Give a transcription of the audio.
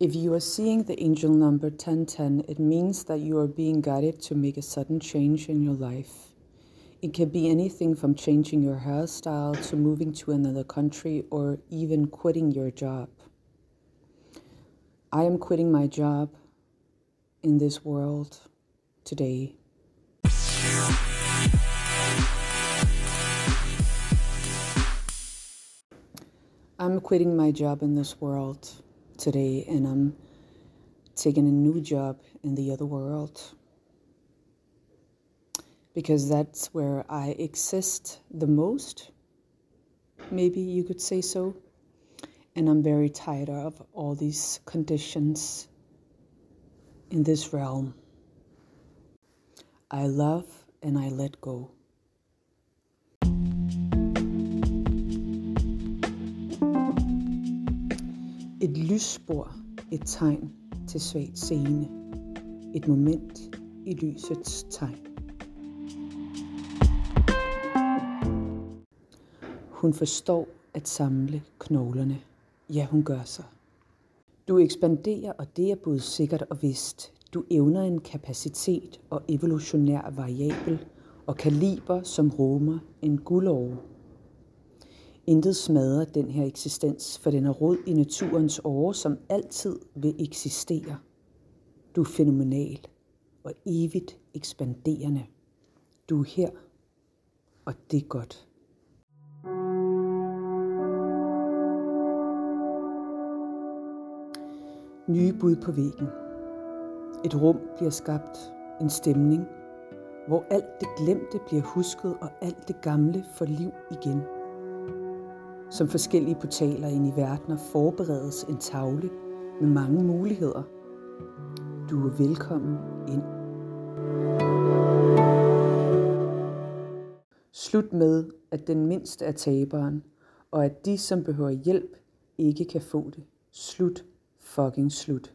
If you are seeing the angel number 1010, it means that you are being guided to make a sudden change in your life. It can be anything from changing your hairstyle to moving to another country or even quitting your job. I am quitting my job in this world today. I'm quitting my job in this world today and I'm taking a new job in the other world because that's where I exist the most. Maybe you could say so. And I'm very tired of all these conditions in this realm. I love and I let go. Et lysspor, et tegn til svagt scene. Et moment i lysets tegn. Hun forstår at samle knoglerne. Ja, hun gør sig. Du ekspanderer, og det er både sikkert og vist. Du evner en kapacitet og evolutionær variabel og kaliber, som rummer en guldåre Intet smadrer den her eksistens, for den er rod i naturens åre, som altid vil eksistere. Du er fænomenal og evigt ekspanderende. Du er her, og det er godt. Nye bud på væggen. Et rum bliver skabt, en stemning, hvor alt det glemte bliver husket, og alt det gamle får liv igen. Som forskellige portaler ind i verdener forberedes en tavle med mange muligheder. Du er velkommen ind. Slut med, at den mindste er taberen, og at de, som behøver hjælp, ikke kan få det. Slut fucking slut.